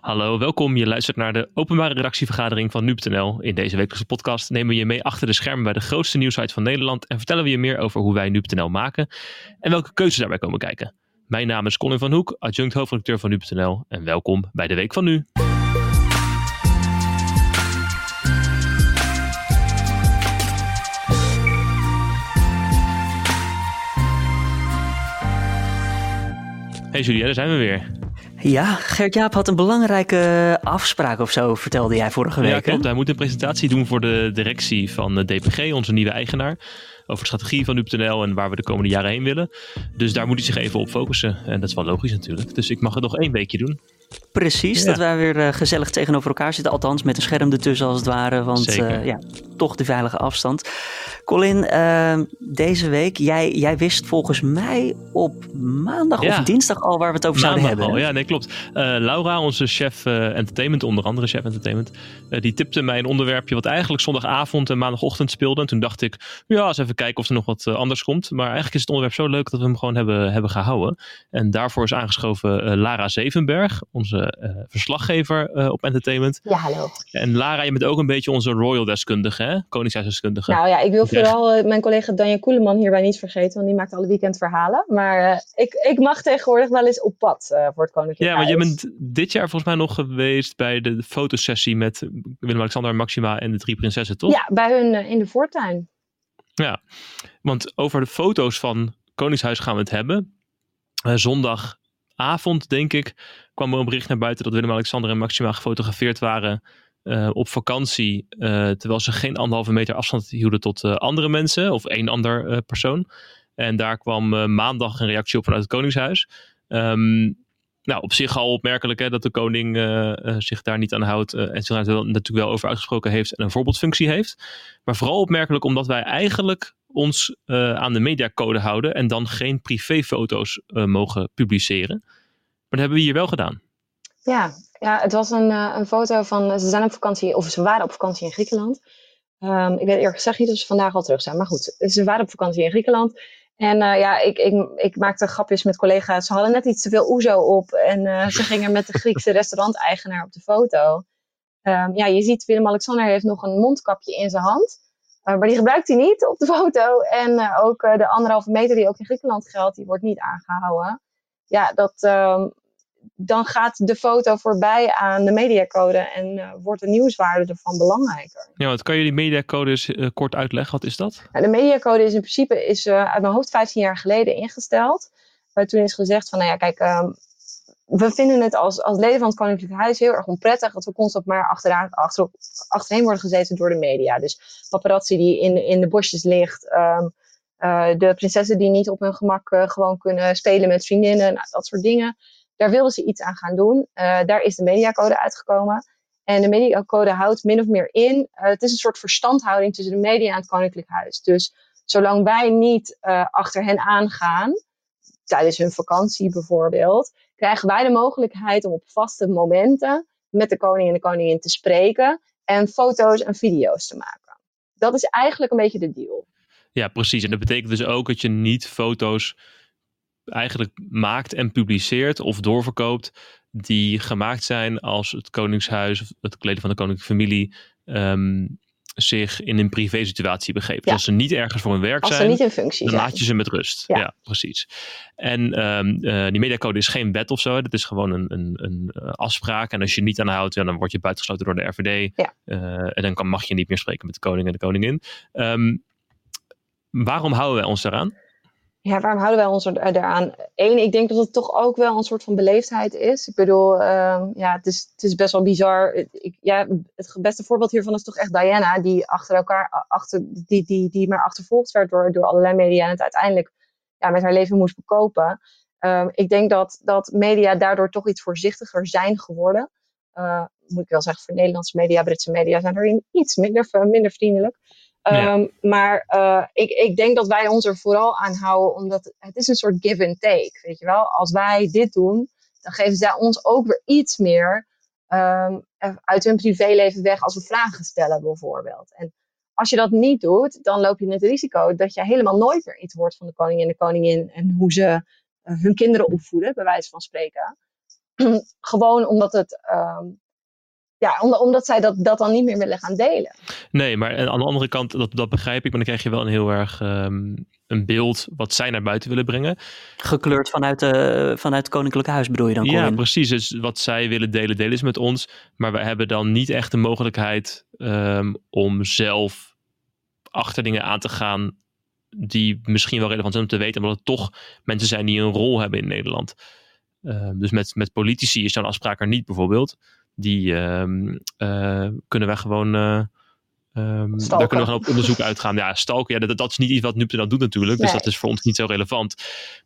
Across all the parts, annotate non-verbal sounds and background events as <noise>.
Hallo, welkom. Je luistert naar de openbare redactievergadering van Nu.nl. In deze wekelijkse podcast nemen we je mee achter de schermen bij de grootste nieuwsite van Nederland en vertellen we je meer over hoe wij Nu.nl maken en welke keuzes daarbij komen kijken. Mijn naam is Colin van Hoek, adjunct hoofdredacteur van Nu.nl en welkom bij de Week van Nu. Hey Julia, daar zijn we weer. Ja, Gert-Jaap had een belangrijke afspraak of zo, vertelde jij vorige week. Ja, klopt. Hij moet een presentatie doen voor de directie van DPG, onze nieuwe eigenaar. Over de strategie van Nu.nl en waar we de komende jaren heen willen. Dus daar moet hij zich even op focussen. En dat is wel logisch natuurlijk. Dus ik mag het nog één weekje doen. Precies, dat wij weer uh, gezellig tegenover elkaar zitten. Althans, met een scherm ertussen als het ware. Want uh, ja, toch de veilige afstand. Colin, uh, deze week, jij, jij wist volgens mij op maandag ja. of dinsdag al waar we het over maandag zouden hebben. Al, ja, nee, klopt. Laura, onze chef entertainment, onder andere chef entertainment, die tipte mij een onderwerpje wat eigenlijk zondagavond en maandagochtend speelde. En toen dacht ik, ja, eens even kijken of er nog wat anders komt. Maar eigenlijk is het onderwerp zo leuk dat we hem gewoon hebben, hebben gehouden. En daarvoor is aangeschoven Lara Zevenberg, onze uh, verslaggever uh, op entertainment. Ja, hallo. En Lara, je bent ook een beetje onze royal deskundige, hè? Koningshuisdeskundige. Nou ja, ik wil vooral uh, mijn collega Danja Koeleman hierbij niet vergeten, want die maakt alle weekendverhalen. Maar ik, ik mag tegenwoordig wel eens op pad voor het Koninklijk Ja, want je bent dit jaar volgens mij nog geweest bij de fotosessie met Willem-Alexander, Maxima en de drie prinsessen, toch? Ja, bij hun in de voortuin. Ja, want over de foto's van Koningshuis gaan we het hebben. zondag avond, denk ik, kwam er een bericht naar buiten dat Willem-Alexander en Maxima gefotografeerd waren uh, op vakantie. Uh, terwijl ze geen anderhalve meter afstand hielden tot uh, andere mensen of één ander persoon. En daar kwam maandag een reactie op vanuit het Koningshuis. Um, nou, op zich al opmerkelijk hè, dat de koning zich daar niet aan houdt en zich daar natuurlijk wel over uitgesproken heeft en een voorbeeldfunctie heeft. Maar vooral opmerkelijk omdat wij eigenlijk ons aan de mediacode houden en dan geen privéfoto's mogen publiceren. Maar dat hebben we hier wel gedaan. Ja, ja het was een, uh, een foto van. Ze zijn op vakantie, of ze waren op vakantie in Griekenland. Um, ik weet eerlijk gezegd niet of ze vandaag al terug zijn. Maar goed, ze waren op vakantie in Griekenland. En ja, ik, ik, ik maakte grapjes met collega's. Ze hadden net iets te veel oezo op. En ze gingen met de Griekse <laughs> restauranteigenaar op de foto. Um, ja, je ziet Willem-Alexander heeft nog een mondkapje in zijn hand. Maar die gebruikt hij niet op de <laughs> foto. En ook de anderhalve meter die ook in Griekenland geldt, die wordt niet aangehouden. Ja, dat, um, dan gaat de foto voorbij aan de mediacode en wordt de nieuwswaarde ervan belangrijker. Ja, wat kan je die mediacode eens kort uitleggen? Wat is dat? Nou, de mediacode is in principe is, uit mijn hoofd 15 jaar geleden ingesteld. toen is gezegd van, nou ja, kijk, um, we vinden het als, als leden van het Koninklijk Huis heel erg onprettig dat we constant maar achteraan, achter, achterheen worden gezeten door de media. Dus paparazzi die in, in de bosjes ligt, um, de prinsessen die niet op hun gemak gewoon kunnen spelen met vriendinnen, nou, dat soort dingen. Daar wilden ze iets aan gaan doen. Uh, daar is de mediacode uitgekomen. En de mediacode houdt min of meer in. Het is een soort verstandhouding tussen de media en het Koninklijk Huis. Dus zolang wij niet achter hen aangaan, tijdens hun vakantie bijvoorbeeld, krijgen wij de mogelijkheid om op vaste momenten met de koning en de koningin te spreken en foto's en video's te maken. Dat is eigenlijk een beetje de deal. Ja, precies. En dat betekent dus ook dat je niet foto's eigenlijk maakt en publiceert of doorverkoopt die gemaakt zijn als het koningshuis of het kleden van de koninklijke familie um, zich in een privé situatie begeven. Ja. als ze niet ergens voor hun werk als zijn, niet in functie dan zijn. laat je ze met rust. Ja, ja precies. En um, uh, die mediacode is geen wet of zo. Dat is gewoon een, een, een afspraak. En als je niet aan houdt, ja, dan word je buitengesloten door de RVD. Ja. Uh, en dan kan, mag je niet meer spreken met de koning en de koningin. Um, waarom houden wij ons daaraan? Ja, waarom houden wij ons er, eraan? Eén, ik denk dat het toch ook wel een soort van beleefdheid is. Ik bedoel, um, ja, het is, het is best wel bizar. Ik, ja, het beste voorbeeld hiervan is toch echt Diana, die achter elkaar, achter, die, die, die maar achtervolgd werd door, door allerlei media en het uiteindelijk ja, met haar leven moest bekopen. Um, ik denk dat, dat media daardoor toch iets voorzichtiger zijn geworden. Uh, moet ik wel zeggen, voor Nederlandse media, Britse media zijn erin iets minder, minder vriendelijk. Um, maar uh, ik, ik denk dat wij ons er vooral aan houden, omdat het is een soort give and take. Weet je wel, als wij dit doen, dan geven zij ons ook weer iets meer um, uit hun privéleven weg als we vragen stellen, bijvoorbeeld. En als je dat niet doet, dan loop je het risico dat je helemaal nooit meer iets hoort van de koning en de koningin en hoe ze uh, hun kinderen opvoeden, bij wijze van spreken. <clears throat> gewoon omdat het. Ehm, ja, omdat, zij dat, dat dan niet meer willen gaan delen. Nee, maar aan de andere kant, dat, dat begrijp ik, maar dan krijg je wel een heel erg ehm, een beeld wat zij naar buiten willen brengen. Gekleurd vanuit, de, vanuit het Koninklijke Huis bedoel je dan? Ja, precies. Dus wat zij willen delen, delen is met ons. Maar we hebben dan niet echt de mogelijkheid um, om zelf achter dingen aan te gaan die misschien wel relevant zijn om te weten, omdat het toch mensen zijn die een rol hebben in Nederland. Uh, dus met, met politici is zo'n afspraak er niet bijvoorbeeld. Die uh, uh, kunnen wij gewoon. Um, daar kunnen we gewoon op onderzoek <laughs> uitgaan. Ja, stalken, ja, dat, dat is niet iets wat Nupte dan doet natuurlijk. Dus dat is voor ons niet zo relevant.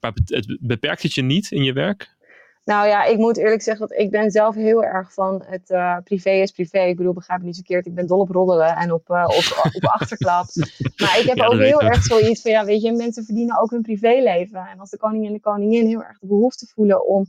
Maar het beperkt het je niet in je werk? Nou ja, ik moet eerlijk zeggen dat ik ben zelf heel erg van het uh, privé is privé. Ik bedoel, begrijp me niet verkeerd. Ik ben dol op roddelen en op, uh, op, op <laughs> achterklap. Maar ik heb ja, ook heel erg zoiets van, ja weet je, mensen verdienen ook hun privéleven. En als de koning en de koningin heel erg de behoefte voelen om,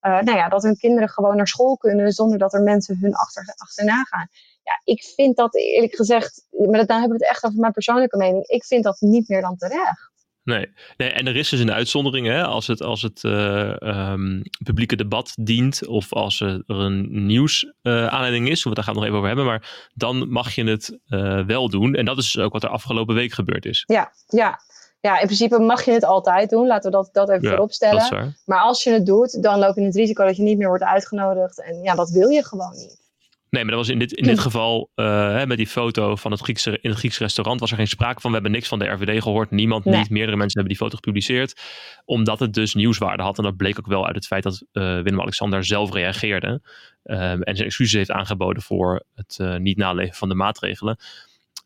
nou ja, dat hun kinderen gewoon naar school kunnen zonder dat er mensen hun achter, achterna gaan. Ja, ik vind dat eerlijk gezegd, maar dan hebben we het echt over mijn persoonlijke mening. Ik vind dat niet meer dan terecht. Nee. nee, en er is dus een uitzondering. Hè? Als het, als het uh, um, publieke debat dient of als er een nieuwsaanleiding uh, is, we daar gaan we nog even over hebben, maar dan mag je het uh, wel doen. En dat is ook wat er afgelopen week gebeurd is. Ja, ja. Ja, in principe mag je het altijd doen. Laten we dat, dat even ja, voorop stellen. Maar als je het doet, dan loop je het risico dat je niet meer wordt uitgenodigd. En ja, dat wil je gewoon niet. Nee, maar dat was in dit, in dit geval, uh, hè, met die foto van het Griekse, in het Griekse restaurant, was er geen sprake van. We hebben niks van de RVD gehoord. Niemand, nee. niet. Meerdere mensen hebben die foto gepubliceerd. Omdat het dus nieuwswaarde had. En dat bleek ook wel uit het feit dat uh, Willem-Alexander zelf reageerde. Um, en zijn excuses heeft aangeboden voor het uh, niet naleven van de maatregelen.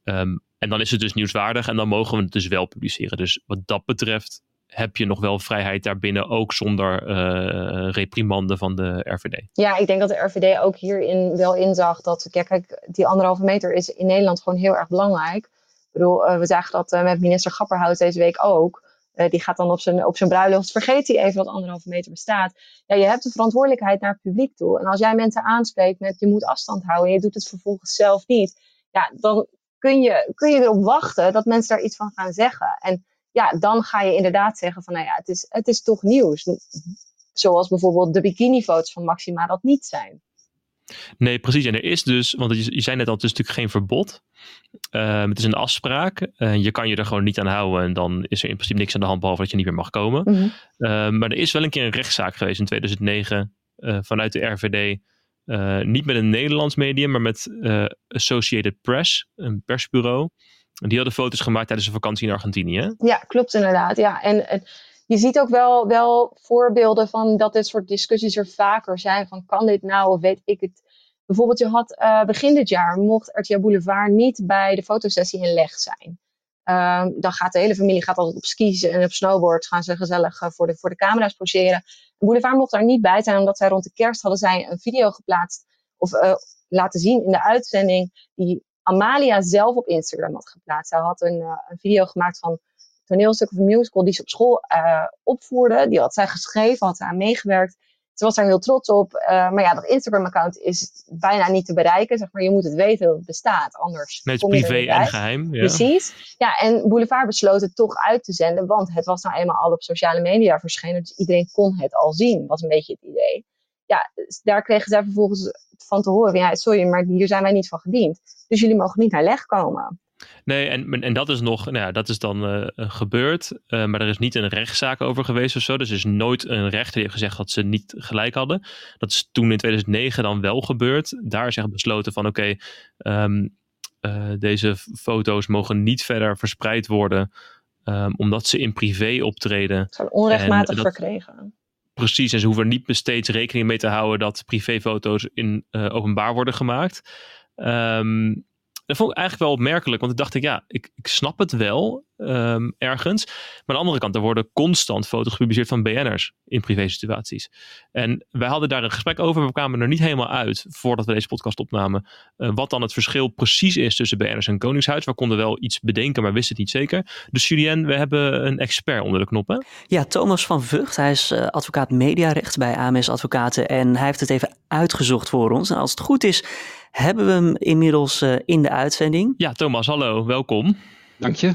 Um, en dan is het dus nieuwswaardig en dan mogen we het dus wel publiceren. Dus wat dat betreft heb je nog wel vrijheid daarbinnen, ook zonder uh, reprimande van de RVD. Ja, ik denk dat de RVD ook hierin wel inzag dat, kijk, kijk die anderhalve meter is in Nederland gewoon heel erg belangrijk. Ik bedoel, uh, we zagen dat uh, met minister Grapperhaus deze week ook. die gaat dan op zijn, op zijn bruiloft, vergeet hij even dat anderhalve meter bestaat. Ja, je hebt de verantwoordelijkheid naar het publiek toe. En als jij mensen aanspreekt met je moet afstand houden en je doet het vervolgens zelf niet. Ja, dan kun je, kun je erop wachten dat mensen daar iets van gaan zeggen. En ja, dan ga je inderdaad zeggen van, nou ja, het is, het is toch nieuws. Zoals bijvoorbeeld de bikinifoto's van Maxima dat niet zijn. Nee, precies. En er is dus, want je, je zei net al, het is natuurlijk geen verbod. Uh, het is een afspraak. Uh, je kan je er gewoon niet aan houden en dan is er in principe niks aan de hand, behalve dat je niet meer mag komen. Mm -hmm. uh, maar er is wel een keer een rechtszaak geweest in 2009 vanuit de RVD. Niet met een Nederlands medium, maar met Associated Press, een persbureau. Die hadden foto's gemaakt tijdens een vakantie in Argentinië. Ja, klopt inderdaad. Ja. En, en je ziet ook wel, wel voorbeelden van dat dit soort discussies er vaker zijn. Van kan dit nou of weet ik het. Bijvoorbeeld je had uh, begin dit jaar mocht RTL Boulevard niet bij de fotosessie in Leg zijn. Um, dan gaat de hele familie gaat altijd op skis en op snowboard gaan ze gezellig uh, voor, de, voor de camera's poseren. Boulevard mocht daar niet bij zijn omdat zij rond de kerst hadden zij een video geplaatst of uh, laten zien in de uitzending die Amalia zelf op Instagram had geplaatst. Zij had een, uh, een video gemaakt van toneelstuk of musical die ze op school opvoerde. Die had zij geschreven, had ze aan meegewerkt. Ze was daar heel trots op. Uh, maar ja, dat Instagram-account is bijna niet te bereiken. Zeg maar, je moet het weten dat het bestaat. Anders. Met privé en geheim. Ja. Precies. Ja, en Boulevard besloot het toch uit te zenden. Want het was nou eenmaal al op sociale media verschenen. Dus iedereen kon het al zien. Was een beetje het idee. Ja, daar kregen zij vervolgens van te horen. Ja, sorry, maar hier zijn wij niet van gediend. Dus jullie mogen niet naar leg komen. Nee, en, en dat is nog, nou ja, dat is dan uh, gebeurd. Uh, maar er is niet een rechtszaak over geweest of zo. Dus er is nooit een rechter die heeft gezegd dat ze niet gelijk hadden. Dat is toen in 2009 dan wel gebeurd. Daar is echt besloten van oké, okay, um, uh, deze foto's mogen niet verder verspreid worden. Um, omdat ze in privé optreden. Ze zijn onrechtmatig dat, verkregen. Precies, en ze hoeven er niet steeds rekening mee te houden dat privéfoto's in openbaar worden gemaakt. Um, dat vond ik eigenlijk wel opmerkelijk, want ik dacht ik, ja, ik, ik snap het wel um, ergens. Maar aan de andere kant, er worden constant foto's gepubliceerd van BN'ers in privé situaties. En wij hadden daar een gesprek over, we kwamen er niet helemaal uit voordat we deze podcast opnamen, uh, wat dan het verschil precies is tussen BN'ers en Koningshuis. We konden wel iets bedenken, maar wisten het niet zeker. Dus Julien, we hebben een expert onder de knoppen. Ja, Thomas van Vught, hij is uh, advocaat mediarecht bij AMS Advocaten en hij heeft het even uitgezocht voor ons. En als het goed is, hebben we hem inmiddels uh, in de uitzending. Ja, Thomas, hallo, welkom. Dank je.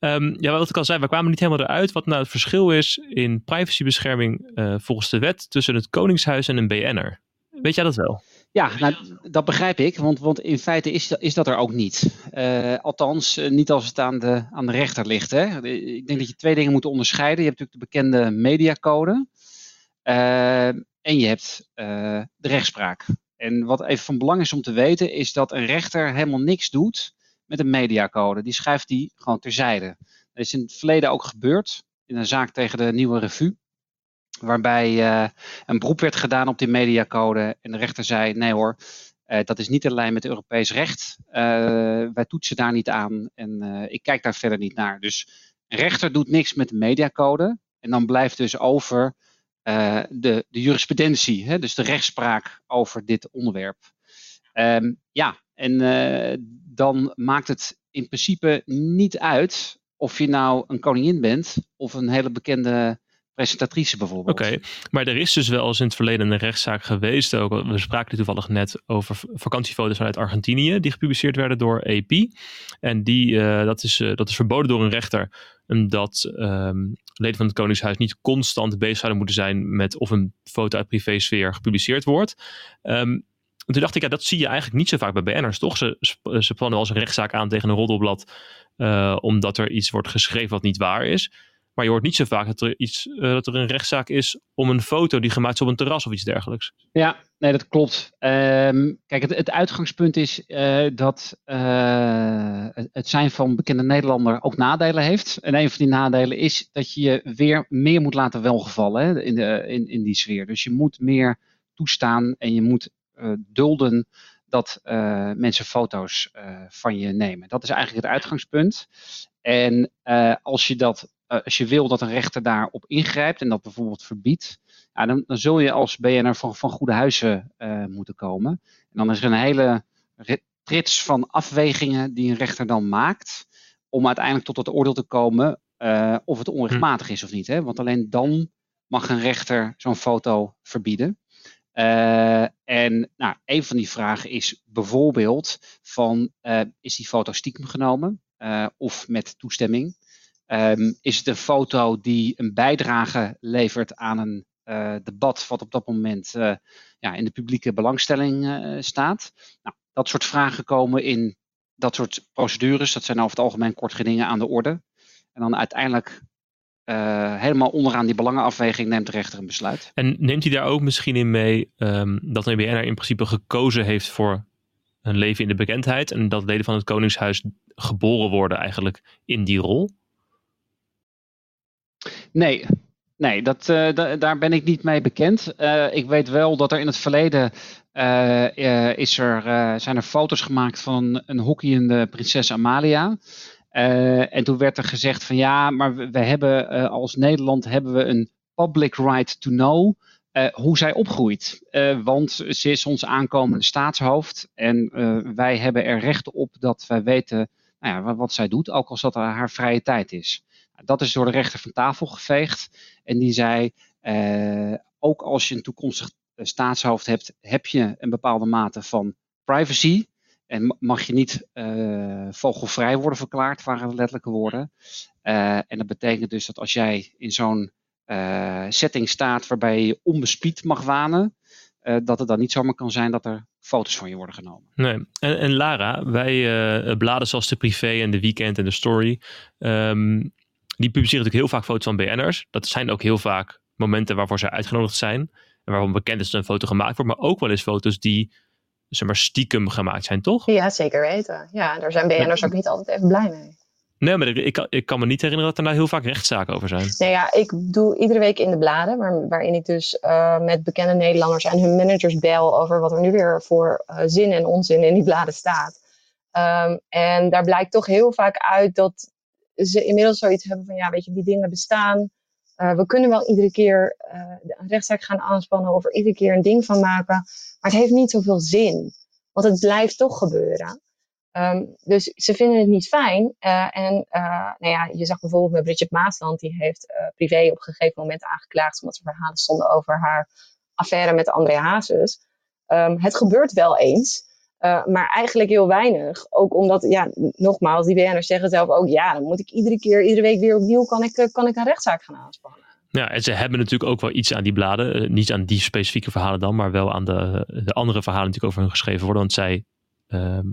Um, ja, wat ik al zei, we kwamen niet helemaal eruit wat nou het verschil is in privacybescherming uh, volgens de wet tussen het Koningshuis en een BN'er. Weet jij dat wel? Ja, nou, dat begrijp ik, want, want in feite is, is dat er ook niet. Uh, althans, uh, niet als het aan de, aan de rechter ligt. Hè. Ik denk dat je twee dingen moet onderscheiden. Je hebt natuurlijk de bekende mediacode en je hebt de rechtspraak. En wat even van belang is om te weten, is dat een rechter helemaal niks doet met een mediacode. Die schrijft die gewoon terzijde. Dat is in het verleden ook gebeurd, in een zaak tegen de Nieuwe Revue. Waarbij uh, een beroep werd gedaan op die mediacode. En de rechter zei: nee hoor, uh, dat is niet in lijn met Europees recht. Uh, wij toetsen daar niet aan en ik kijk daar verder niet naar. Dus een rechter doet niks met de mediacode. En dan blijft dus over de, de jurisprudentie, hè, dus de rechtspraak over dit onderwerp. Um, ja, en dan maakt het in principe niet uit of je nou een koningin bent of een hele bekende presentatrice bijvoorbeeld. Oké, maar er is dus wel eens in het verleden een rechtszaak geweest. Ook, we spraken toevallig net over vakantiefoto's vanuit Argentinië die gepubliceerd werden door AP. En die, uh, dat, is, uh, dat is verboden door een rechter. Omdat um, leden van het Koningshuis niet constant bezig zouden moeten zijn met of een foto uit privésfeer gepubliceerd wordt. Um, toen dacht ik, ja, dat zie je eigenlijk niet zo vaak bij BN'ers, toch? Ze, ze plannen wel eens een rechtszaak aan tegen een roddelblad, uh, omdat er iets wordt geschreven wat niet waar is. Maar je hoort niet zo vaak dat er, iets, uh, dat er een rechtszaak is om een foto die gemaakt is op een terras of iets dergelijks. Ja, nee, dat klopt. Um, kijk, het, het, uitgangspunt is dat het zijn van bekende Nederlander ook nadelen heeft. En een van die nadelen is dat je je weer meer moet laten welgevallen in, de, in, in die sfeer. Dus je moet meer toestaan en je moet dulden dat mensen foto's van je nemen. Dat is eigenlijk het uitgangspunt. En als je dat als je wil dat een rechter daarop ingrijpt en dat bijvoorbeeld verbiedt, ja, dan, dan, zul je als BNR van, van goede huizen moeten komen. En dan is er een hele trits van afwegingen die een rechter dan maakt om uiteindelijk tot het oordeel te komen of het onrechtmatig is of niet. Hè? Want alleen dan mag een rechter zo'n foto verbieden. En nou, een van die vragen is bijvoorbeeld van, is die foto stiekem genomen of met toestemming? Um, is het een foto die een bijdrage levert aan een debat wat op dat moment ja, in de publieke belangstelling staat? Nou, dat soort vragen komen in dat soort procedures. Dat zijn over het algemeen kort gedingen aan de orde. En dan uiteindelijk helemaal onderaan die belangenafweging neemt de rechter een besluit. En neemt hij daar ook misschien in mee um, dat een BNR in principe gekozen heeft voor een leven in de bekendheid en dat leden van het Koningshuis geboren worden eigenlijk in die rol? Nee, nee dat, uh, daar ben ik niet mee bekend. Uh, ik weet wel dat er in het verleden is er, zijn er foto's gemaakt van een hockeyende prinses Amalia. En toen werd er gezegd van ja, maar we, hebben als Nederland hebben we een public right to know hoe zij opgroeit. want ze is ons aankomende staatshoofd en wij hebben er recht op dat wij weten nou ja, wat, wat zij doet, ook als dat haar vrije tijd is. Dat is door de rechter van tafel geveegd. En die zei, ook als je een toekomstig eh, staatshoofd hebt, heb je een bepaalde mate van privacy. En mag je niet uh, vogelvrij worden verklaard, waren de letterlijke woorden. Uh, en dat betekent dus dat als jij in zo'n uh, setting staat waarbij je onbespied mag wanen, dat het dan niet zomaar kan zijn dat er foto's van je worden genomen. Nee. En, en Lara, wij bladen zoals de privé en de weekend en de story, um, die publiceren natuurlijk heel vaak foto's van BN'ers. Dat zijn ook heel vaak momenten waarvoor ze uitgenodigd zijn. En waarvan bekend is dat een foto gemaakt wordt. Maar ook wel eens foto's die zeg maar, stiekem gemaakt zijn, toch? Ja, zeker weten. Ja, daar zijn BN'ers ook niet altijd even blij mee. Nee, maar ik, ik, ik, kan me niet herinneren dat er nou heel vaak rechtszaken over zijn. Nee, ja, ik doe iedere week in de bladen, waar, waarin ik dus uh, met bekende Nederlanders en hun managers bel over wat er nu weer voor uh, zin en onzin in die bladen staat. Um, en daar blijkt toch heel vaak uit dat ze inmiddels zoiets hebben van, ja, weet je, die dingen bestaan. Uh, we kunnen wel iedere keer uh, een rechtszaak gaan aanspannen of er iedere keer een ding van maken. Maar het heeft niet zoveel zin. Want het blijft toch gebeuren. Um, dus ze vinden het niet fijn. Uh, en nou ja, je zag bijvoorbeeld met Bridget Maasland, die heeft privé op een gegeven moment aangeklaagd omdat er verhalen stonden over haar affaire met Andrea Hazes. Um, het gebeurt wel eens. Maar eigenlijk heel weinig. Ook omdat, ja, nogmaals, die BN'ers zeggen zelf ook, ja, dan moet ik iedere keer, iedere week weer opnieuw, kan ik, kan ik een rechtszaak gaan aanspannen. Ja, en ze hebben natuurlijk ook wel iets aan die bladen. niet aan die specifieke verhalen dan, maar wel aan de, de andere verhalen natuurlijk over hun geschreven worden. Want zij ehm,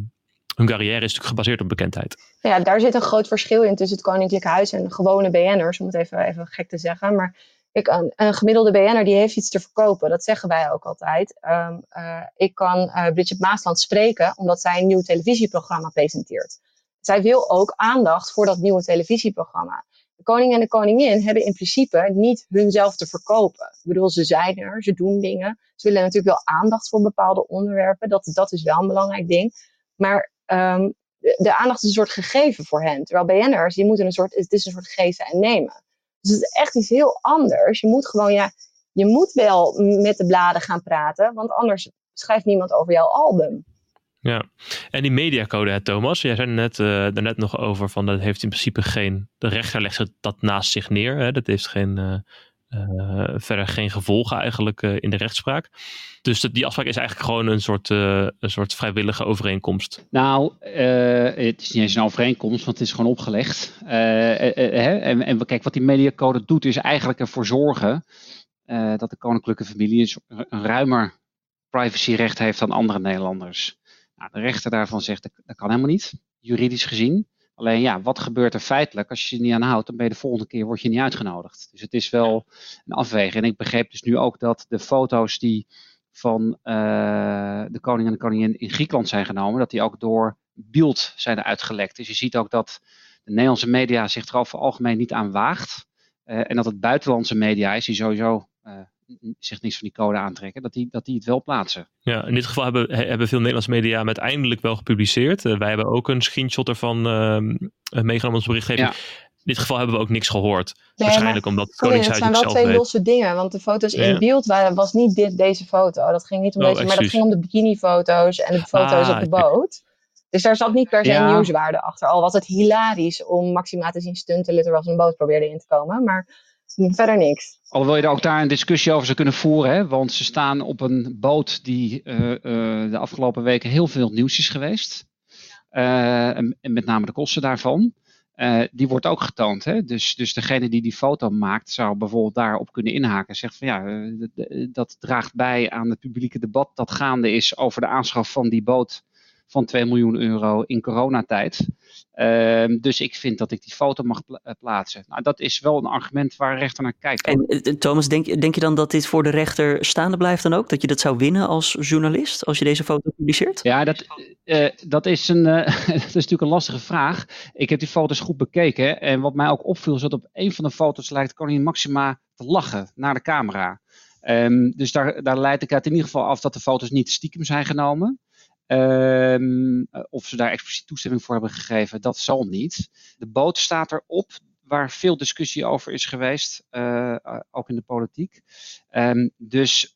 hun carrière is natuurlijk gebaseerd op bekendheid. Ja, daar zit een groot verschil in tussen het Koninklijk Huis en gewone BN'ers, om het even, even gek te zeggen. Maar een, gemiddelde BN'er die heeft iets te verkopen, dat zeggen wij ook altijd. Um, uh, ik kan uh, Bridget Maasland spreken omdat zij een nieuw televisieprogramma presenteert. Zij wil ook aandacht voor dat nieuwe televisieprogramma. De koning en de koningin hebben in principe niet hunzelf te verkopen. Ik bedoel, ze zijn er, ze doen dingen. Ze willen natuurlijk wel aandacht voor bepaalde onderwerpen. Dat, dat is wel een belangrijk ding. Maar um, de, de, aandacht is een soort gegeven voor hen. Terwijl BN'ers, die moeten een soort, het is een soort geven en nemen. Dus het is echt iets heel anders. Je moet gewoon, ja, je moet wel met de bladen gaan praten, want anders schrijft niemand over jouw album. Ja, en die mediacode, hè, Thomas, jij zei net, uh, daarnet nog over van dat heeft in principe geen, de rechter legt dat naast zich neer. Hè, dat heeft geen, uh, uh, verder geen gevolgen eigenlijk uh, in de rechtspraak. Dus die afspraak is eigenlijk gewoon een soort, uh, een soort vrijwillige overeenkomst. Nou, het is niet eens een overeenkomst, want het is gewoon opgelegd. Hè? En, en kijk, wat die mediacode doet, is eigenlijk ervoor zorgen dat de koninklijke familie een ruimer privacyrecht heeft dan andere Nederlanders. Nou, de rechter daarvan zegt dat kan helemaal niet, juridisch gezien. Alleen ja, wat gebeurt er feitelijk als je je niet aan houdt? Dan ben je de volgende keer word je niet uitgenodigd. Dus het is wel een afweging. En ik begreep dus nu ook dat de foto's die van uh, de koning en de koningin in Griekenland zijn genomen, dat die ook door beeld zijn uitgelekt. Dus je ziet ook dat de Nederlandse media zich er over algemeen niet aan waagt. Uh, en dat het buitenlandse media is die sowieso uh, zich niks van die code aantrekken, dat die, dat die het wel plaatsen. Ja, in dit geval hebben, hebben veel Nederlandse media hem uiteindelijk wel gepubliceerd. Uh, wij hebben ook een screenshot ervan uh, meegenomen ons berichtgeving. Ja. In dit geval hebben we ook niks gehoord. Nee, Waarschijnlijk omdat het Koningshuis Het zijn wel twee losse dingen. Want de foto's in beeld waren, was niet dit, deze foto. Dat ging niet om oh, deze, maar dat ging om de bikinifoto's en de foto's ah, op de boot. Dus daar zat niet per se ja. nieuwswaarde achter. Al was het hilarisch om Maxima te zien stunten terwijl ze een boot probeerde in te komen. Maar verder niks. Alhoewel je er ook daar een discussie over zou kunnen voeren, hè? want ze staan op een boot die uh, uh, de afgelopen weken heel veel nieuws is geweest. Uh, en, en, met name de kosten daarvan. die wordt ook getoond. Hè? Dus, dus degene die die foto maakt, zou bijvoorbeeld daarop kunnen inhaken. En zegt van ja, dat draagt bij aan het publieke debat dat gaande is over de aanschaf van die boot van 2 miljoen euro in coronatijd. Uh, dus ik vind dat ik die foto mag pla eh, plaatsen. Nou, dat is wel een argument waar de rechter naar kijkt. En uh, Thomas, denk, denk je dan dat dit voor de rechter staande blijft dan ook? Dat je dat zou winnen als journalist als je deze foto publiceert? Ja, dat, uh, dat, is, een, <laughs> dat is natuurlijk een lastige vraag. Ik heb die foto's goed bekeken. En wat mij ook opviel is dat op een van de foto's lijkt koningin Maxima te lachen naar de camera. Um, dus daar, daar leid ik uit in ieder geval af dat de foto's niet stiekem zijn genomen. Um, of ze daar expliciet toestemming voor hebben gegeven, dat zal niet. De boot staat erop, waar veel discussie over is geweest, uh, ook in de politiek. Um, dus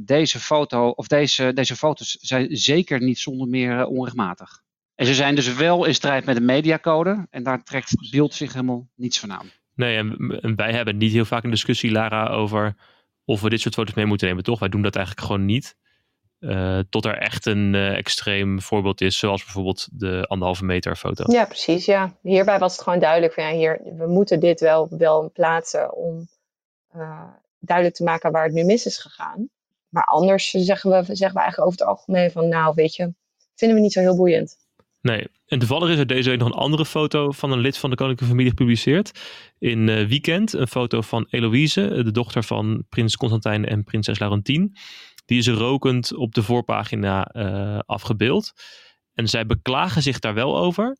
deze foto, of deze, deze foto's zijn zeker niet zonder meer uh, onrechtmatig. En ze zijn dus wel in strijd met de mediacode en daar trekt beeld zich helemaal niets van aan. Nee, en, en wij hebben niet heel vaak een discussie, Lara, over of we dit soort foto's mee moeten nemen, toch? Wij doen dat eigenlijk gewoon niet. Uh, tot er echt een uh, extreem voorbeeld is, zoals bijvoorbeeld de anderhalve meter foto. Ja, precies. Ja. Hierbij was het gewoon duidelijk van ja, hier, we moeten dit wel, wel plaatsen om uh, duidelijk te maken waar het nu mis is gegaan. Maar anders zeggen we, zeggen we eigenlijk over het algemeen van nou, weet je, vinden we niet zo heel boeiend. Nee, en toevallig is er deze week nog een andere foto van een lid van de koninklijke familie gepubliceerd. In Weekend, een foto van Eloïse, de dochter van prins Constantijn en prinses Laurentien. Die is rokend op de voorpagina uh, afgebeeld. En zij beklagen zich daar wel over.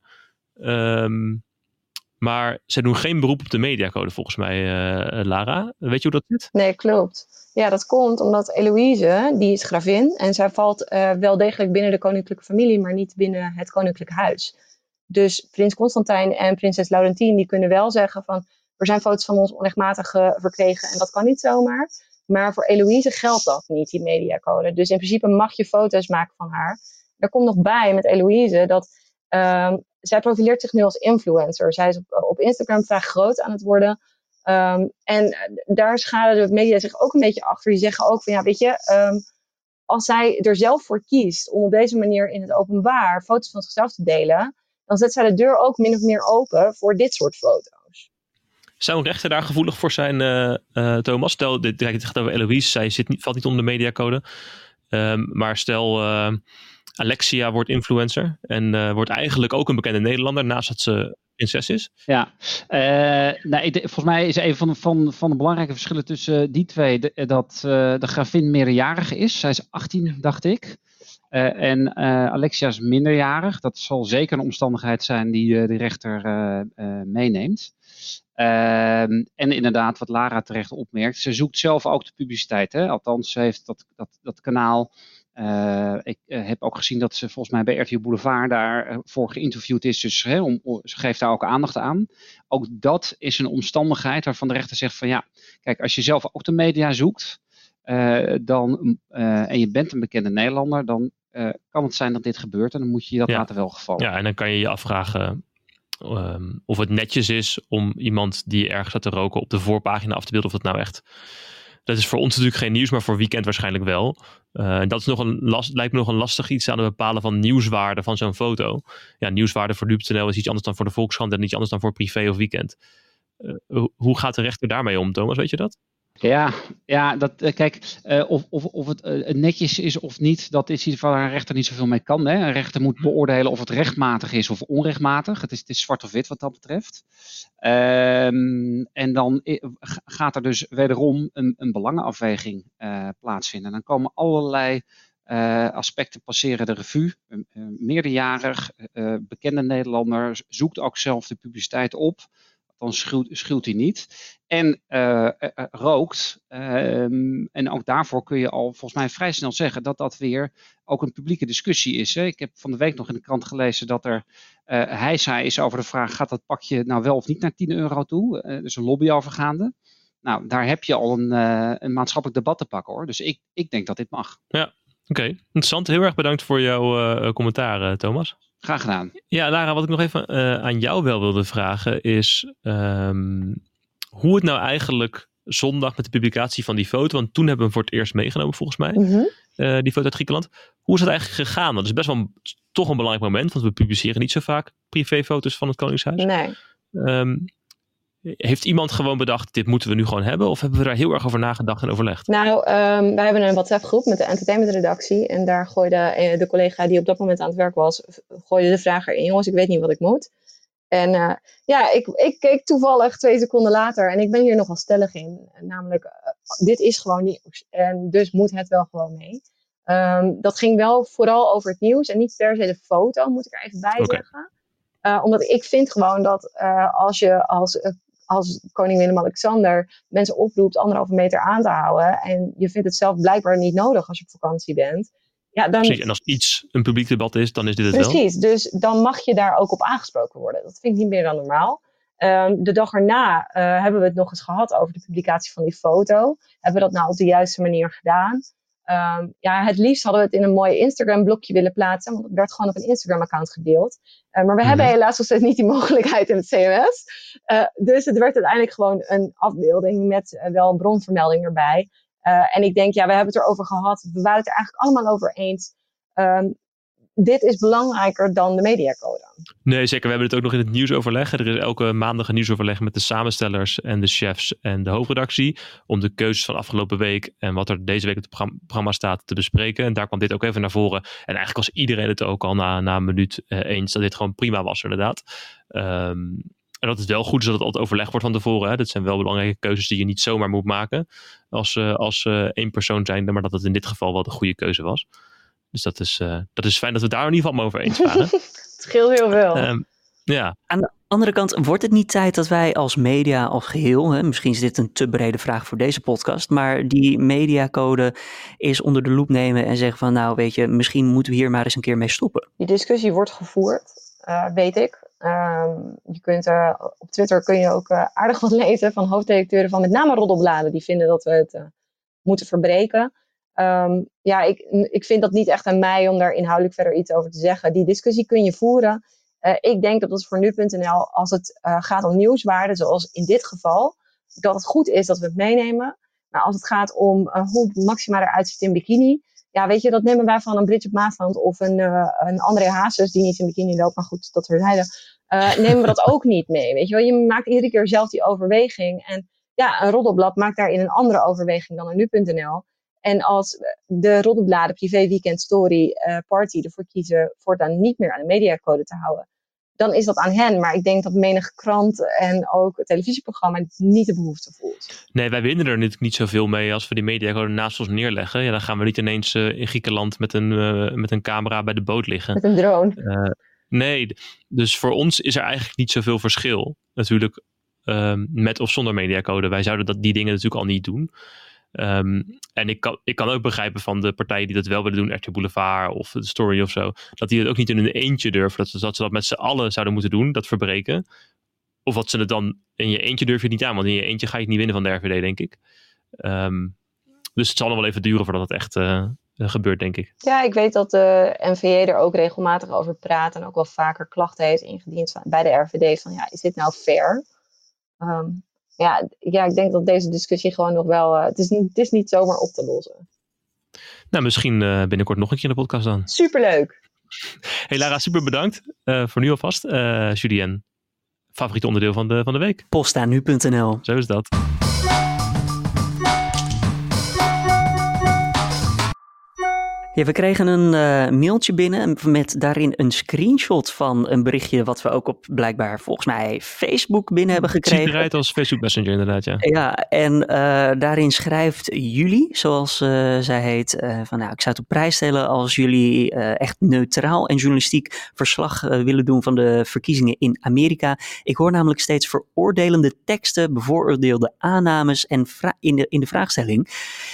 Um, maar zij doen geen beroep op de mediacode volgens mij, uh, Lara. Weet je hoe dat zit? Nee, klopt. Ja, dat komt omdat Eloïse, die is gravin. En zij valt uh, wel degelijk binnen de koninklijke familie, maar niet binnen het koninklijk huis. Dus prins Constantijn en prinses Laurentien, die kunnen wel zeggen van... er zijn foto's van ons onrechtmatig verkregen en dat kan niet zomaar. Maar voor Eloïse geldt dat niet, die mediacode. Dus in principe mag je foto's maken van haar. Er komt nog bij met Eloïse dat um, zij profileert zich nu als influencer. Zij is op, Instagram vrij groot aan het worden. Um, en daar schade de media zich ook een beetje achter. Die zeggen ook van ja, weet je, um, als zij er zelf voor kiest om op deze manier in het openbaar foto's van zichzelf te delen, dan zet zij de deur ook min of meer open voor dit soort foto's. Zou een rechter daar gevoelig voor zijn, uh, Thomas? Stel, dit gaat over Eloise, zij zit niet, valt niet onder de mediacode. Um, maar stel, uh, Alexia wordt influencer en wordt eigenlijk ook een bekende Nederlander, naast dat ze prinses is. Ja, nou, volgens mij is een van de, van, van de belangrijke verschillen tussen die twee dat de gravin meerderjarig is. Zij is 18, dacht ik. Uh, en uh, Alexia is minderjarig. Dat zal zeker een omstandigheid zijn die uh, de rechter meeneemt. Ehm, en inderdaad, wat Lara terecht opmerkt, ze zoekt zelf ook de publiciteit. Hè? Althans, ze heeft dat, dat, dat kanaal. ik heb ook gezien dat ze volgens mij bij RTL Boulevard daarvoor geïnterviewd is. Dus hè, om, ze geeft daar ook aandacht aan. Ook dat is een omstandigheid waarvan de rechter zegt van ja, kijk, als je zelf ook de media zoekt, dan, en je bent een bekende Nederlander, dan kan het zijn dat dit gebeurt en dan moet je je dat laten wel gevallen. Ja, en dan kan je je afvragen um, of het netjes is om iemand die ergens staat te roken op de voorpagina af te beelden, of dat nou echt. Dat is voor ons natuurlijk geen nieuws, maar voor weekend waarschijnlijk wel. Uh, dat is nog een last, lijkt me nog een lastig iets aan het bepalen van nieuwswaarde van zo'n foto. Ja, nieuwswaarde voor nu.nl is iets anders dan voor de Volkskrant en iets anders dan voor privé of weekend. Uh, hoe gaat de rechter daarmee om, Thomas? Weet je dat? Ja, ja dat, eh, kijk, uh, of, of, of het uh, netjes is of niet, dat is iets waar een rechter niet zoveel mee kan. Hè. Een rechter moet beoordelen of het rechtmatig is of onrechtmatig. Het is, het is zwart of wit wat dat betreft. Um, en dan gaat er dus wederom een, een belangenafweging plaatsvinden. Dan komen allerlei aspecten passeren de revue. meerderjarig, bekende Nederlander, zoekt ook zelf de publiciteit op dan schuwt, hij niet. En uh, rookt. Ehm, en ook daarvoor kun je al volgens mij vrij snel zeggen dat dat weer ook een publieke discussie is. Hè. Ik heb van de week nog in de krant gelezen dat er uh, heisa is over de vraag: gaat dat pakje nou wel of niet naar 10 euro toe? Uh, dus een lobby overgaande. Nou, daar heb je al een, een maatschappelijk debat te pakken hoor. Dus ik, ik denk dat dit mag. Ja, oké. Interessant. Heel erg bedankt voor jouw commentaar, Thomas. Graag gedaan. Ja, Lara, wat ik nog even uh, aan jou wel wilde vragen is um, hoe het nou eigenlijk zondag met de publicatie van die foto, want toen hebben we hem voor het eerst meegenomen volgens mij, mm -hmm. uh, die foto uit Griekenland. Hoe is dat eigenlijk gegaan? Dat is best wel een, toch een belangrijk moment, want we publiceren niet zo vaak privéfoto's van het Koningshuis. Nee. Um, heeft iemand gewoon bedacht, dit moeten we nu gewoon hebben? Of hebben we daar heel erg over nagedacht en overlegd? Nou, um, wij hebben een WhatsApp groep met de entertainmentredactie. En daar gooide uh, de collega die op dat moment aan het werk was, gooide de vraag erin. Jongens, ik weet niet wat ik moet. En uh, ja, ik, ik keek toevallig twee seconden later en ik ben hier nogal stellig in. Namelijk, uh, dit is gewoon nieuws. En dus moet het wel gewoon mee. Um, dat ging wel vooral over het nieuws en niet per se de foto, moet ik er even bij okay. zeggen. Uh, omdat ik vind gewoon dat als je als als koning Willem-Alexander mensen oproept anderhalve meter aan te houden en je vindt het zelf blijkbaar niet nodig als je op vakantie bent. Ja, dan, Precies, en als iets een publiek debat is, dan is dit het Precies, wel. Precies, dus dan mag je daar ook op aangesproken worden. Dat vind ik niet meer dan normaal. Um, de dag erna uh, hebben we het nog eens gehad over de publicatie van die foto. Hebben we dat nou op de juiste manier gedaan? Um, ja, het liefst hadden we het in een mooi Instagram-blokje willen plaatsen, want het werd gewoon op een Instagram-account gedeeld. Uh, maar we hebben Mhm. helaas nog steeds niet die mogelijkheid in het CMS. Uh, dus het werd uiteindelijk gewoon een afbeelding met uh, wel een bronvermelding erbij. En ik denk, ja, we hebben het erover gehad. We waren het er eigenlijk allemaal over eens. Um, dit is belangrijker dan de mediacode. Nee, zeker. We hebben het ook nog in het nieuwsoverleg. Er is elke maandag een nieuwsoverleg met de samenstellers en de chefs en de hoofdredactie. Om de keuzes van afgelopen week en wat er deze week op het programma staat te bespreken. En daar kwam dit ook even naar voren. En eigenlijk was iedereen het ook al na, na een minuut uh, eens dat dit gewoon prima was, inderdaad. Um, en dat het wel goed is dat het altijd overleg wordt van tevoren. Hè. Dat zijn wel belangrijke keuzes die je niet zomaar moet maken als, uh, als uh, één persoon zijn. Maar dat het in dit geval wel de goede keuze was. Dus dat is, uh, dat is fijn dat we daar in ieder geval over eens waren. <laughs> het scheelt heel veel. Um, ja. Aan de andere kant, wordt het niet tijd dat wij als media als geheel, hè, misschien is dit een te brede vraag voor deze podcast, maar die mediacode is onder de loep nemen en zeggen van nou weet je, misschien moeten we hier maar eens een keer mee stoppen. Die discussie wordt gevoerd, uh, weet ik. Um, je kunt uh, op Twitter kun je ook uh, aardig wat <laughs> lezen van hoofddirecteuren van met name roddelbladen die vinden dat we het uh, moeten verbreken. Um, ja, ik, ik vind dat niet echt aan mij om daar inhoudelijk verder iets over te zeggen. Die discussie kun je voeren. Uh, ik denk dat het voor nu.nl, als het uh, gaat om nieuwswaarde, zoals in dit geval, dat het goed is dat we het meenemen. Maar als het gaat om uh, hoe Maxima eruit ziet in bikini, Ja, weet je, dat nemen wij van een Bridget Maasland of een, een André Hazes, die niet in bikini loopt, maar goed, dat zeiden. Uh, nemen we dat ook niet mee. Weet je wel, je maakt iedere keer zelf die overweging. En ja, een roddelblad maakt daarin een andere overweging dan een nu.nl. En als de roddelbladen privé weekend story uh, party ervoor kiezen voortaan niet meer aan de mediacode te houden, dan is dat aan hen. Maar ik denk dat menig krant en ook het televisieprogramma niet de behoefte voelt. Nee, wij winnen er natuurlijk niet zoveel mee als we die mediacode naast ons neerleggen. Ja, dan gaan we niet ineens uh, in Griekenland met een, uh, met een camera bij de boot liggen. Met een drone. nee, dus voor ons is er eigenlijk niet zoveel verschil. Natuurlijk um, met of zonder mediacode. Wij zouden dat, die dingen natuurlijk al niet doen. Um, en ik kan, ik kan ook begrijpen van de partijen die dat wel willen doen, RTL Boulevard of de Story of zo, dat die het ook niet in hun eentje durven. Dat, dat ze dat met z'n allen zouden moeten doen, dat verbreken. Of wat ze het dan in je eentje durf je niet aan, want in je eentje ga je het niet winnen van de RVD, denk ik. Um, dus het zal nog wel even duren voordat het echt uh, gebeurt, denk ik. Ja, ik weet dat de NVA er ook regelmatig over praat en ook wel vaker klachten heeft ingediend bij de RVD van ja, is dit nou fair? Um, ja, ja, ik denk dat deze discussie gewoon nog wel. Uh, het, is niet, het is niet zomaar op te lossen. Nou, misschien uh, binnenkort nog een keer in de podcast dan. Superleuk. Hey Lara, super bedankt uh, voor nu alvast. Julien, favoriete onderdeel van de, van de week? Postanu.nl. Zo is dat. Ja, we kregen een uh, mailtje binnen met daarin een screenshot van een berichtje wat we ook op blijkbaar volgens mij Facebook binnen hebben gekregen. Het ziet eruit als Facebook Messenger inderdaad, ja. Ja, en uh, daarin schrijft jullie, zoals uh, zij heet, van nou, ik zou het op prijs stellen als jullie echt neutraal en journalistiek verslag willen doen van de verkiezingen in Amerika. Ik hoor namelijk steeds veroordelende teksten, bevooroordeelde aannames en in de, in de vraagstelling.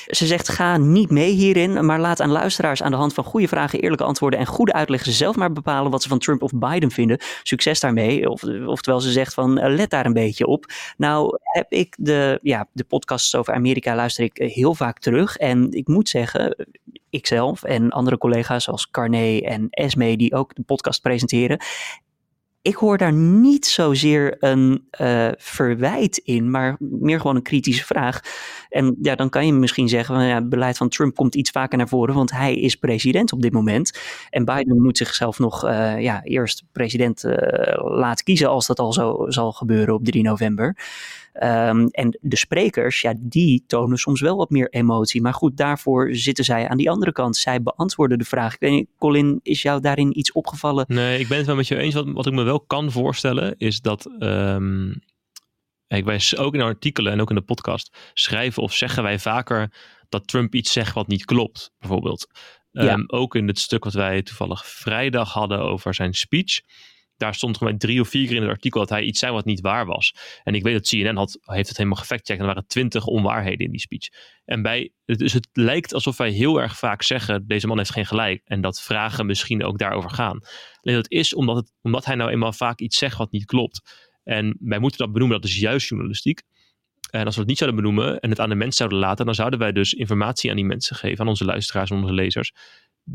Ze zegt ga niet mee hierin, maar laat aan luisteraars aan de hand van goede vragen, eerlijke antwoorden en goede uitleggen zelf maar bepalen wat ze van Trump of Biden vinden. Succes daarmee. Of, oftewel ze zegt van eh, let daar een beetje op. Nou heb ik de, ja, de podcasts over Amerika luister ik eh, heel vaak terug. En ik moet zeggen, ikzelf en andere collega's zoals Carné en Esme die ook de podcast presenteren ik hoor daar niet zozeer een uh, verwijt in, maar meer gewoon een kritische vraag. En ja, dan kan je misschien zeggen, ja, het beleid van Trump komt iets vaker naar voren, want hij is president op dit moment. En Biden moet zichzelf nog uh, ja, eerst president uh, laten kiezen als dat al zo zal gebeuren op 3 november. Um, en de sprekers, ja, die tonen soms wel wat meer emotie. Maar goed, daarvoor zitten zij aan die andere kant. Zij beantwoorden de vraag. Ik weet niet, Colin, is jou daarin iets opgevallen? Nee, ik ben het wel met je eens. Wat, wat ik me wel kan voorstellen, is dat. Um, ik wij ook in artikelen en ook in de podcast schrijven of zeggen wij vaker dat Trump iets zegt wat niet klopt, bijvoorbeeld. Ja. Um, ook in het stuk wat wij toevallig vrijdag hadden over zijn speech daar stond gewoon drie of vier keer in het artikel dat hij iets zei wat niet waar was. En ik weet dat CNN had, heeft het helemaal gefactcheckt en er waren twintig onwaarheden in die speech. En bij, dus het lijkt alsof wij heel erg vaak zeggen, deze man heeft geen gelijk. En dat vragen misschien ook daarover gaan. Alleen dat is omdat, het, omdat hij nou eenmaal vaak iets zegt wat niet klopt. En wij moeten dat benoemen, dat is juist journalistiek. En als we het niet zouden benoemen en het aan de mensen zouden laten, dan zouden wij dus informatie aan die mensen geven, aan onze luisteraars, onze lezers.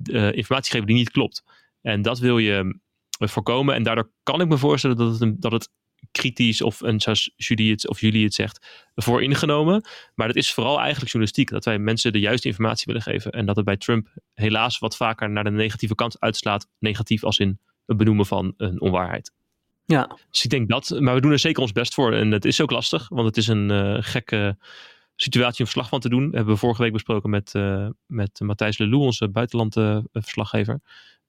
Uh, informatie geven die niet klopt. En dat wil je voorkomen. En daardoor kan ik me voorstellen dat het, een, dat het kritisch of een, zoals jullie het, of jullie het zegt, voor ingenomen. Maar dat is vooral eigenlijk journalistiek. Dat wij mensen de juiste informatie willen geven. En dat het bij Trump helaas wat vaker naar de negatieve kant uitslaat. Negatief als in het benoemen van een onwaarheid. Ja. Dus ik denk dat, maar we doen er zeker ons best voor. En het is ook lastig, want het is een uh, gekke situatie om verslag van te doen. Dat hebben we vorige week besproken met, uh, met Matthijs Lelou, onze buitenlandverslaggever.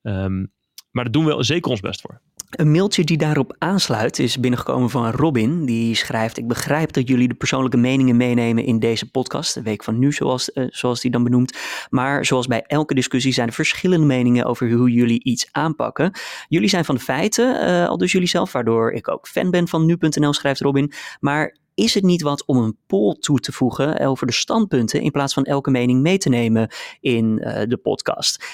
Um, maar daar doen we zeker ons best voor. Een mailtje die daarop aansluit is binnengekomen van Robin. Die schrijft: Ik begrijp dat jullie de persoonlijke meningen meenemen in deze podcast. De week van nu, zoals, uh, zoals die dan benoemt. Maar zoals bij elke discussie zijn er verschillende meningen over hoe jullie iets aanpakken. Jullie zijn van de feiten, uh, al dus jullie zelf, waardoor ik ook fan ben van nu.nl, schrijft Robin. Maar is het niet wat om een poll toe te voegen over de standpunten in plaats van elke mening mee te nemen in uh, de podcast?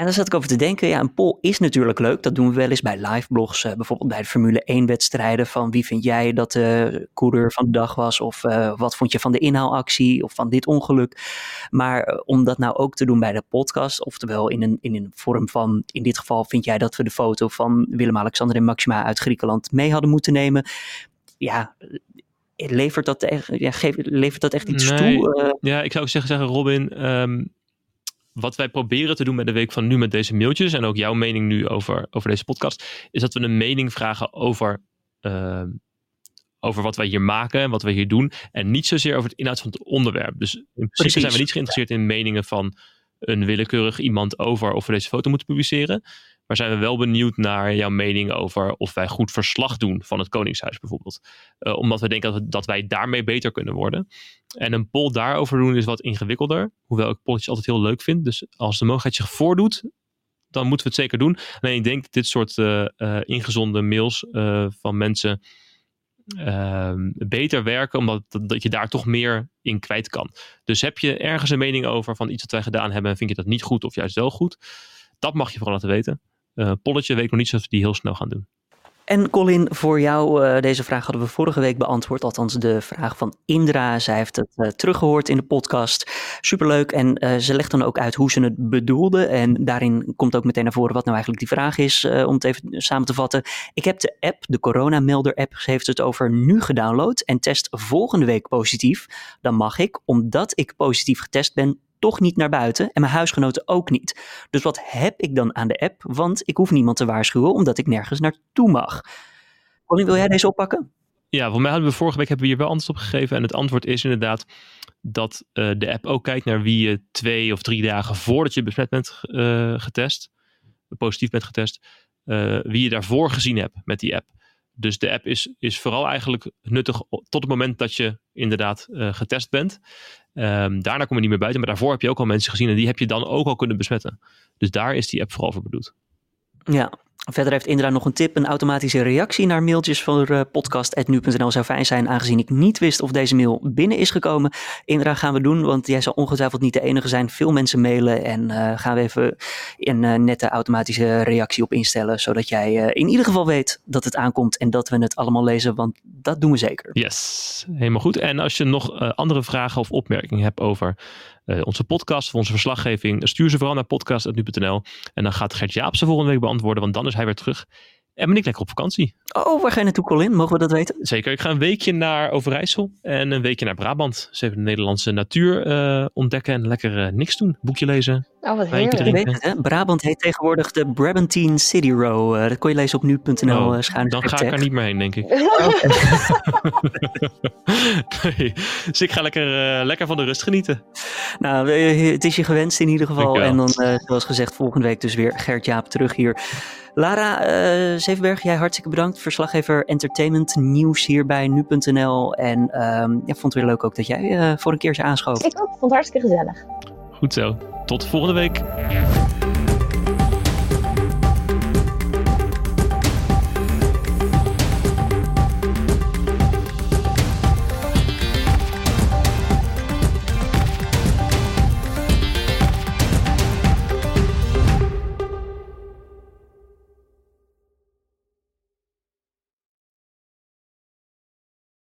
En daar zat ik over te denken, ja, een poll is natuurlijk leuk. Dat doen we wel eens bij live blogs, uh, bijvoorbeeld bij de Formule 1 wedstrijden. Van wie vind jij dat de coureur van de dag was? Of uh, wat vond je van de inhaalactie of van dit ongeluk? Maar uh, om dat nou ook te doen bij de podcast, oftewel in een, in een vorm van, in dit geval vind jij dat we de foto van Willem-Alexander en Maxima uit Griekenland mee hadden moeten nemen. Ja, levert dat echt, ja, geef, levert dat echt iets nee, toe? ja, ik zou zeggen, zeggen Robin... Um wat wij proberen te doen met de week van nu met deze mailtjes en ook jouw mening nu over, over deze podcast, is dat we een mening vragen over, uh, over wat wij hier maken en wat wij hier doen. En niet zozeer over het inhoud van het onderwerp. Dus in principe Precies. zijn we niet geïnteresseerd in meningen van een willekeurig iemand over of we deze foto moeten publiceren. Maar zijn we wel benieuwd naar jouw mening over of wij goed verslag doen van het Koningshuis bijvoorbeeld. Uh, omdat we denken dat, dat wij daarmee beter kunnen worden. En een poll daarover doen is wat ingewikkelder. Hoewel ik polletjes altijd heel leuk vind. Dus als de mogelijkheid zich voordoet, dan moeten we het zeker doen. Alleen ik denk dat dit soort uh, ingezonde mails van mensen Ehm, beter werken, omdat dat je daar toch meer in kwijt kan. Dus heb je ergens een mening over van iets wat wij gedaan hebben en vind je dat niet goed of juist wel goed? Dat mag je vooral laten weten. Uh, Polletje weet ik nog niet of die heel snel gaan doen. En Colin, voor jou, uh, deze vraag hadden we vorige week beantwoord. Althans, de vraag van Indra. Zij heeft het uh, teruggehoord in de podcast. Superleuk. En ze legt dan ook uit hoe ze het bedoelde. En daarin komt ook meteen naar voren wat nou eigenlijk die vraag is. om het even samen te vatten. Ik heb de app, de Corona-melder app, ze heeft het over nu gedownload. En test volgende week positief. Dan mag ik, omdat ik positief getest ben, toch niet naar buiten en mijn huisgenoten ook niet. Dus wat heb ik dan aan de app? Want ik hoef niemand te waarschuwen omdat ik nergens naartoe mag. Colin, wil jij deze oppakken? Ja, voor mij hadden we vorige week hebben we hier wel antwoord op gegeven. En het antwoord is inderdaad dat uh, de app ook kijkt naar wie je twee of drie dagen voordat je besmet bent uh, getest, positief bent getest, uh, wie je daarvoor gezien hebt met die app. Dus de app is, is vooral eigenlijk nuttig tot het moment dat je inderdaad uh, getest bent. Um, daarna kom je niet meer buiten, maar daarvoor heb je ook al mensen gezien en die heb je dan ook al kunnen besmetten. Dus daar is die app vooral voor bedoeld. Ja, Verder heeft Indra nog een tip. Een automatische reactie naar mailtjes voor uh, podcast.nu.nl zou fijn zijn, aangezien ik niet wist of deze mail binnen is gekomen. Indra gaan we doen, want jij zal ongetwijfeld niet de enige zijn. Veel mensen mailen en uh, gaan we even een uh, nette automatische reactie op instellen, zodat jij in ieder geval weet dat het aankomt en dat we het allemaal lezen, want dat doen we zeker. Yes, helemaal goed. En als je nog andere vragen of opmerkingen hebt over uh, onze podcast of onze verslaggeving. Stuur ze vooral naar podcast.nu.nl. En dan gaat Gert Jaap ze volgende week beantwoorden, want dan is hij weer terug. En ben ik lekker op vakantie. Oh, waar ga je naartoe, Colin? Mogen we dat weten? Zeker. Ik ga een weekje naar Overijssel en een weekje naar Brabant. Dus even de Nederlandse natuur uh, ontdekken en lekker uh, niks doen. Boekje lezen. Oh, wat heerlijk. Weet het, hè? Brabant heet tegenwoordig de Brabantine City Row. Uh, dat kon je lezen op nu.nl. Oh, dan ga ik er niet meer heen, denk ik. <laughs> nee. Dus ik ga lekker, lekker van de rust genieten. Nou, het is je gewenst in ieder geval. En dan, zoals gezegd, volgende week dus weer Gert Jaap terug hier. Lara uh, Zevenberg, jij hartstikke bedankt. Verslaggever Entertainment Nieuws hier bij nu.nl. En uh, ja, vond het weer leuk ook dat jij uh, voor een keertje aanschoof. Ik ook, vond het hartstikke gezellig. Goed zo. Tot volgende week.